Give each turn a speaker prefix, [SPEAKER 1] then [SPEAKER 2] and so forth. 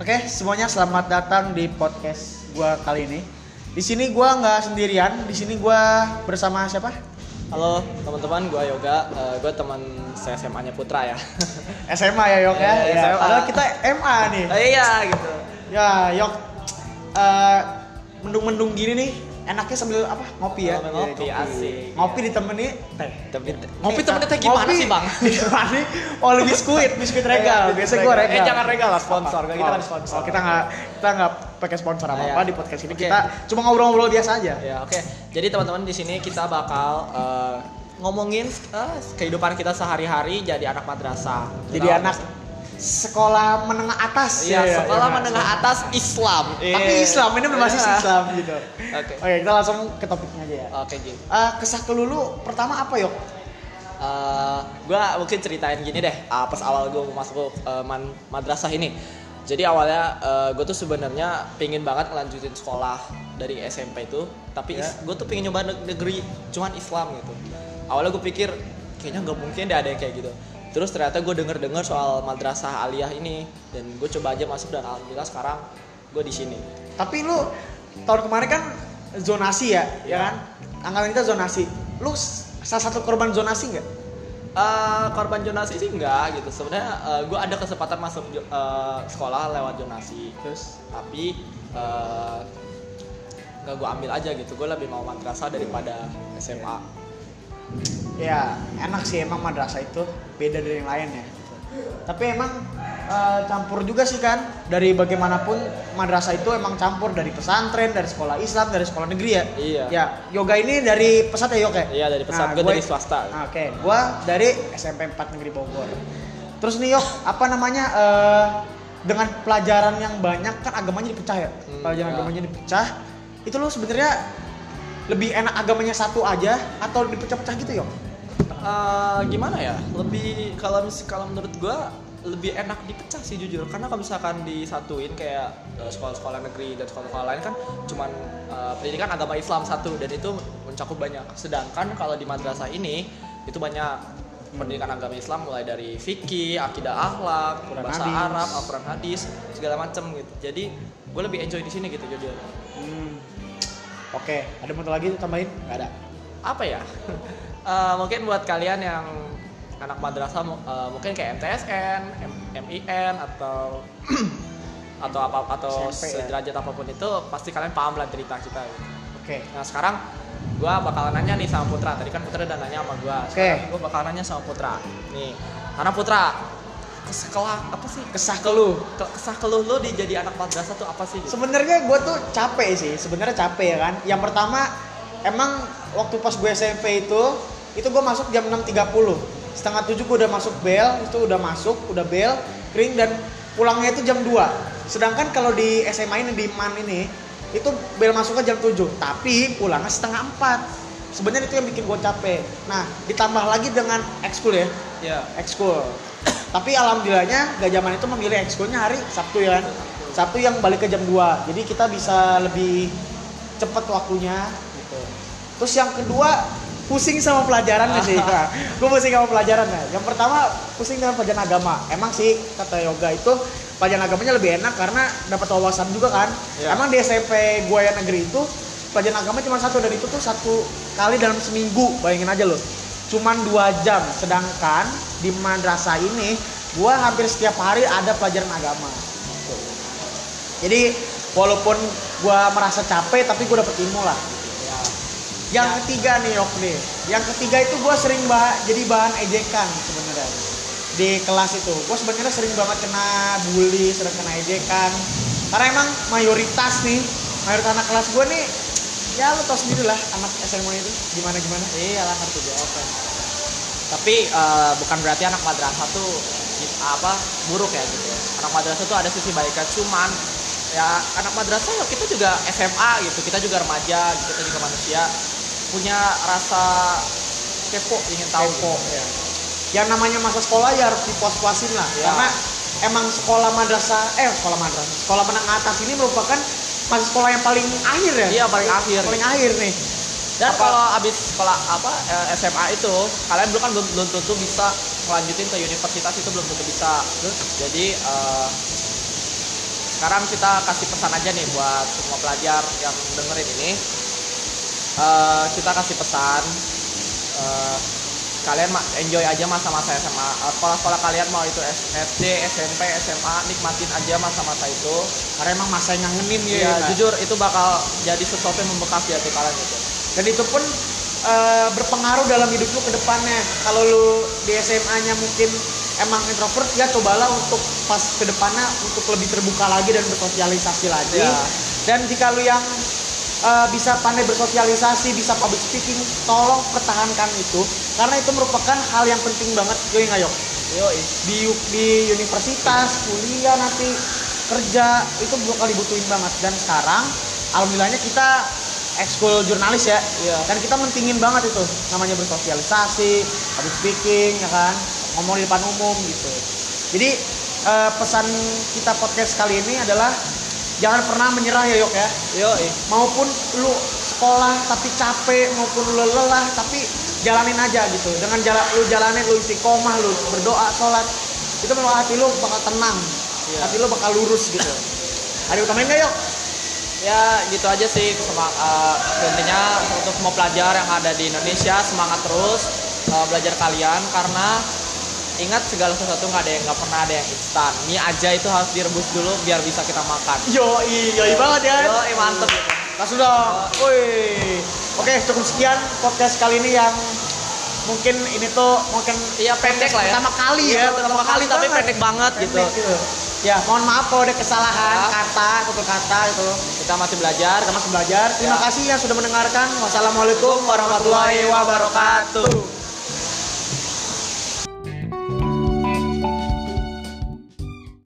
[SPEAKER 1] Oke, semuanya selamat datang di podcast gua kali ini. Di sini gua nggak sendirian, di sini gua bersama siapa?
[SPEAKER 2] Halo teman-teman, gue Yoga, uh, gue teman SMA-nya Putra ya.
[SPEAKER 1] SMA ya Yok ya.
[SPEAKER 2] Eh,
[SPEAKER 1] ya.
[SPEAKER 2] SMA.
[SPEAKER 1] Padahal kita MA nih.
[SPEAKER 2] Oh, iya gitu.
[SPEAKER 1] Ya Yok, eh, mendung-mendung gini nih, enaknya sambil apa? Ngopi ya.
[SPEAKER 2] Sambil ngopi,
[SPEAKER 1] Iya,
[SPEAKER 2] asik.
[SPEAKER 1] Ngopi ditemani teh.
[SPEAKER 2] Tapi
[SPEAKER 1] Nih,
[SPEAKER 2] ngopi temennya teh gimana
[SPEAKER 1] ngopi
[SPEAKER 2] sih bang?
[SPEAKER 1] Ditemani oleh biskuit, biskuit regal. Biasa gua regal.
[SPEAKER 2] Eh jangan regal lah sponsor,
[SPEAKER 1] Apa?
[SPEAKER 2] kita kan
[SPEAKER 1] Oh,
[SPEAKER 2] sponsor.
[SPEAKER 1] oh, kita nggak kita nggak pakai sponsor apa apa
[SPEAKER 2] Ah, iya.
[SPEAKER 1] di podcast ini.
[SPEAKER 2] Oke.
[SPEAKER 1] Kita cuma ngobrol-ngobrol biasa aja.
[SPEAKER 2] Ya oke. Jadi teman-teman di sini kita bakal uh, ngomongin uh, kehidupan kita sehari-hari jadi anak madrasah.
[SPEAKER 1] Jadi anak sekolah menengah atas
[SPEAKER 2] Iya,
[SPEAKER 1] ya,
[SPEAKER 2] sekolah
[SPEAKER 1] ya,
[SPEAKER 2] menengah
[SPEAKER 1] sekolah-
[SPEAKER 2] atas Islam.
[SPEAKER 1] Tapi
[SPEAKER 2] Iya.
[SPEAKER 1] Islam ini berbasis
[SPEAKER 2] Iya.
[SPEAKER 1] Islam gitu.
[SPEAKER 2] Oke.
[SPEAKER 1] Oke, kita langsung ke topiknya aja ya.
[SPEAKER 2] Oke, Ji.
[SPEAKER 1] Eh, kesah kelulu pertama apa yuk?
[SPEAKER 2] Eh, gua mungkin ceritain gini deh uh, pas awal gue mau masuk uh, man- madrasah ini jadi awalnya gue tuh sebenarnya pingin banget ngelanjutin sekolah dari SMP itu tapi
[SPEAKER 1] Ya.
[SPEAKER 2] gue tuh pingin nyoba neg- negeri cuman Islam gitu awalnya gue pikir kayaknya nggak mungkin deh ada yang kayak gitu terus ternyata gue denger dengar soal madrasah aliyah ini dan gue coba aja masuk dan alhamdulillah sekarang gue di sini
[SPEAKER 1] Tapi lu tahun kemarin kan zonasi ya, ya
[SPEAKER 2] Iya.
[SPEAKER 1] kan? Angkatan kita zonasi. Lu salah satu korban zonasi nggak?
[SPEAKER 2] Eh, korban jonasi sih enggak gitu sebenarnya gue ada kesempatan masuk eh, sekolah lewat jonasi
[SPEAKER 1] Terus
[SPEAKER 2] tapi eh, nggak gue ambil aja gitu gue lebih mau madrasah daripada SMA
[SPEAKER 1] ya enak sih emang madrasah itu beda dari yang lain ya. Tapi emang eh, campur juga sih kan dari bagaimanapun madrasah itu emang campur dari pesantren, dari sekolah Islam, dari sekolah negeri ya.
[SPEAKER 2] Iya.
[SPEAKER 1] Ya, yoga ini dari pesat ya yoga.
[SPEAKER 2] iya dari pesat gue
[SPEAKER 1] gua-
[SPEAKER 2] dari swasta
[SPEAKER 1] Nah, Oke, gua dari SMP 4 Negeri Bogor. Terus nih Yok, apa namanya eh, dengan pelajaran yang banyak kan agamanya dipecah ya.
[SPEAKER 2] Hmm,
[SPEAKER 1] pelajaran
[SPEAKER 2] ya.
[SPEAKER 1] agamanya dipecah. Itu lo sebenarnya lebih enak agamanya satu aja atau dipecah-pecah gitu Yok?
[SPEAKER 2] Eh, gimana ya lebih kalau kalau menurut gue lebih enak dipecah sih jujur karena kalau misalkan disatuin kayak eh, sekolah-sekolah negeri dan sekolah-sekolah lain kan cuman eh, pendidikan agama Islam satu dan itu mencakup banyak sedangkan kalau di madrasah ini itu banyak pendidikan agama Islam mulai dari fikih, akidah akhlak,
[SPEAKER 1] Quran
[SPEAKER 2] bahasa
[SPEAKER 1] hadis.
[SPEAKER 2] Arab, Al-Quran hadis segala macem gitu jadi gue lebih enjoy di sini gitu jujur
[SPEAKER 1] Hmm. Oke, ada mau lagi tambahin? Gak ada.
[SPEAKER 2] Apa ya Eh, mungkin buat kalian yang anak madrasah eh, mungkin kayak MTSN, M- MIN atau atau apa atau
[SPEAKER 1] SMP ya.
[SPEAKER 2] sederajat apa pun itu pasti kalian paham lah cerita kita gitu.
[SPEAKER 1] Oke.
[SPEAKER 2] Nah sekarang gua bakalan nanya nih sama Putra. Tadi kan Putra udah nanya sama gua. Sekarang gua bakalan nanya sama Putra. Nih, karena Putra ke sekolah apa sih?
[SPEAKER 1] Kesah keluh.
[SPEAKER 2] Ke- Kesah keluh lu di jadi anak madrasah tuh apa sih? Gitu?
[SPEAKER 1] Sebenarnya gue tuh capek sih, sebenarnya capek ya kan. Yang pertama, emang waktu pas gue SMP itu, itu gue masuk jam 6.30 Setengah tujuh gue udah masuk bel, itu udah masuk, udah bel, kering dan pulangnya itu jam 2 Sedangkan kalau di SMA ini, di MAN ini, itu bel masuknya jam 7 Tapi pulangnya setengah 4 Sebenarnya itu yang bikin gue capek. Nah, ditambah lagi dengan ekskul ya,
[SPEAKER 2] Ya.
[SPEAKER 1] ekskul. Tapi alhamdulillahnya gak zaman itu memilih ekskulnya hari Sabtu ya kan. Sabtu yang balik ke jam 2. Jadi kita bisa lebih cepet waktunya. Terus yang kedua pusing sama pelajarannya sih. Nah, gue pusing sama pelajarannya. Yang pertama pusing dengan pelajaran agama. Emang sih kata yoga itu pelajaran agamanya lebih enak karena dapat wawasan juga kan.
[SPEAKER 2] Ya.
[SPEAKER 1] Emang di SMP gue yang negeri itu pelajaran agama cuma satu dan itu tuh satu kali dalam seminggu. Bayangin aja loh cuman dua jam sedangkan di madrasah ini gua hampir setiap hari ada pelajaran agama Gitu. jadi walaupun gua merasa capek tapi gua dapet ilmu lah
[SPEAKER 2] Ya.
[SPEAKER 1] Yang ketiga nih Yok nih yang ketiga itu gua sering bah jadi bahan ejekan sebenarnya. Di kelas itu. Gua sebenarnya sering banget kena bully sering kena ejekan. Karena emang mayoritas nih mayoritas anak kelas gua nih ya lu tau sendiri lah anak SMA itu gimana gimana.
[SPEAKER 2] Iyalah ngerti gue oke. Tapi eh, bukan berarti anak madrasah tuh apa buruk ya gitu. Anak madrasah tuh ada sisi baiknya cuman ya anak madrasah ya kita juga SMA gitu, kita juga remaja, gitu, kita juga manusia punya rasa kepo ingin tahu.
[SPEAKER 1] Kepo,
[SPEAKER 2] gitu.
[SPEAKER 1] ya. Yang namanya masa sekolah ya harus dipuas-puasin lah.
[SPEAKER 2] Ya.
[SPEAKER 1] Karena emang sekolah madrasah, eh sekolah madrasah, sekolah menengah atas ini merupakan masa sekolah yang paling akhir ya.
[SPEAKER 2] Iya paling akhir.
[SPEAKER 1] Paling akhir nih.
[SPEAKER 2] Dan
[SPEAKER 1] Apa-
[SPEAKER 2] kalau abis sekolah apa eh, SMA itu, kalian belum kan belum, belum tentu bisa melanjutin ke universitas itu belum tentu bisa. Jadi eh, sekarang kita kasih pesan aja nih buat semua pelajar yang dengerin ini. Eh, kita kasih pesan eh, kalian enjoy aja masa-masa SMA. Eh, Sekolah-sekolah kalian mau itu SD, SMP, SMA, nikmatin aja masa-masa itu.
[SPEAKER 1] karena emang masa yang ngangenin ya,
[SPEAKER 2] Iya,
[SPEAKER 1] ya
[SPEAKER 2] jujur itu bakal jadi sesuatu yang membekas di hati kalian gitu.
[SPEAKER 1] dan itu pun eh, berpengaruh dalam hidup lu ke depannya kalau lu di SMA-nya mungkin emang introvert ya cobalah untuk pas ke depannya untuk lebih terbuka lagi dan bersosialisasi lagi
[SPEAKER 2] Iya.
[SPEAKER 1] dan jika lu yang eh, bisa pandai bersosialisasi bisa public speaking tolong pertahankan itu. Karena itu merupakan hal yang penting banget. Yoi nggak yok
[SPEAKER 2] Yoi.
[SPEAKER 1] di di universitas kuliah nanti kerja itu bakal dibutuhin banget. Dan sekarang alhamdulillahnya kita ekskul jurnalis ya.
[SPEAKER 2] Iya.
[SPEAKER 1] dan kita mentingin banget itu. Namanya bersosialisasi public speaking ya kan? Ngomong di depan umum gitu. Jadi eh, pesan kita podcast kali ini adalah jangan pernah menyerah ya yok ya.
[SPEAKER 2] Yoi.
[SPEAKER 1] maupun lu sekolah tapi capek maupun lu lelah tapi jalanin aja gitu. Dengan jalan lu jalanin lu istiqomah lu berdoa sholat itu memang hati lu bakal tenang.
[SPEAKER 2] Iya.
[SPEAKER 1] hati lu bakal lurus gitu. Ada utamain nggak yuk
[SPEAKER 2] ya gitu aja sih. Semangat intinya untuk semua pelajar yang ada di Indonesia semangat terus eh, belajar kalian. Karena ingat segala sesuatu nggak ada yang nggak pernah ada yang instan mie aja itu harus direbus dulu biar bisa kita makan
[SPEAKER 1] yo yoi banget ya
[SPEAKER 2] Yo, mantep gitu.
[SPEAKER 1] Langsung dong. Woi. Oke, cukup sekian podcast kali ini yang mungkin ini tuh mungkin
[SPEAKER 2] Iya pendek lah ya.
[SPEAKER 1] pertama kali ya,
[SPEAKER 2] Iya, pertama kali tapi
[SPEAKER 1] banget.
[SPEAKER 2] pendek banget gitu.
[SPEAKER 1] Pendek gitu. Ya, mohon maaf kalau ada kesalahan
[SPEAKER 2] Ya.
[SPEAKER 1] kata, tutur kata gitu.
[SPEAKER 2] Kita masih belajar.
[SPEAKER 1] Kita masih belajar. Terima
[SPEAKER 2] Ya.
[SPEAKER 1] kasih yang sudah mendengarkan. Wassalamualaikum warahmatullahi wabarakatuh.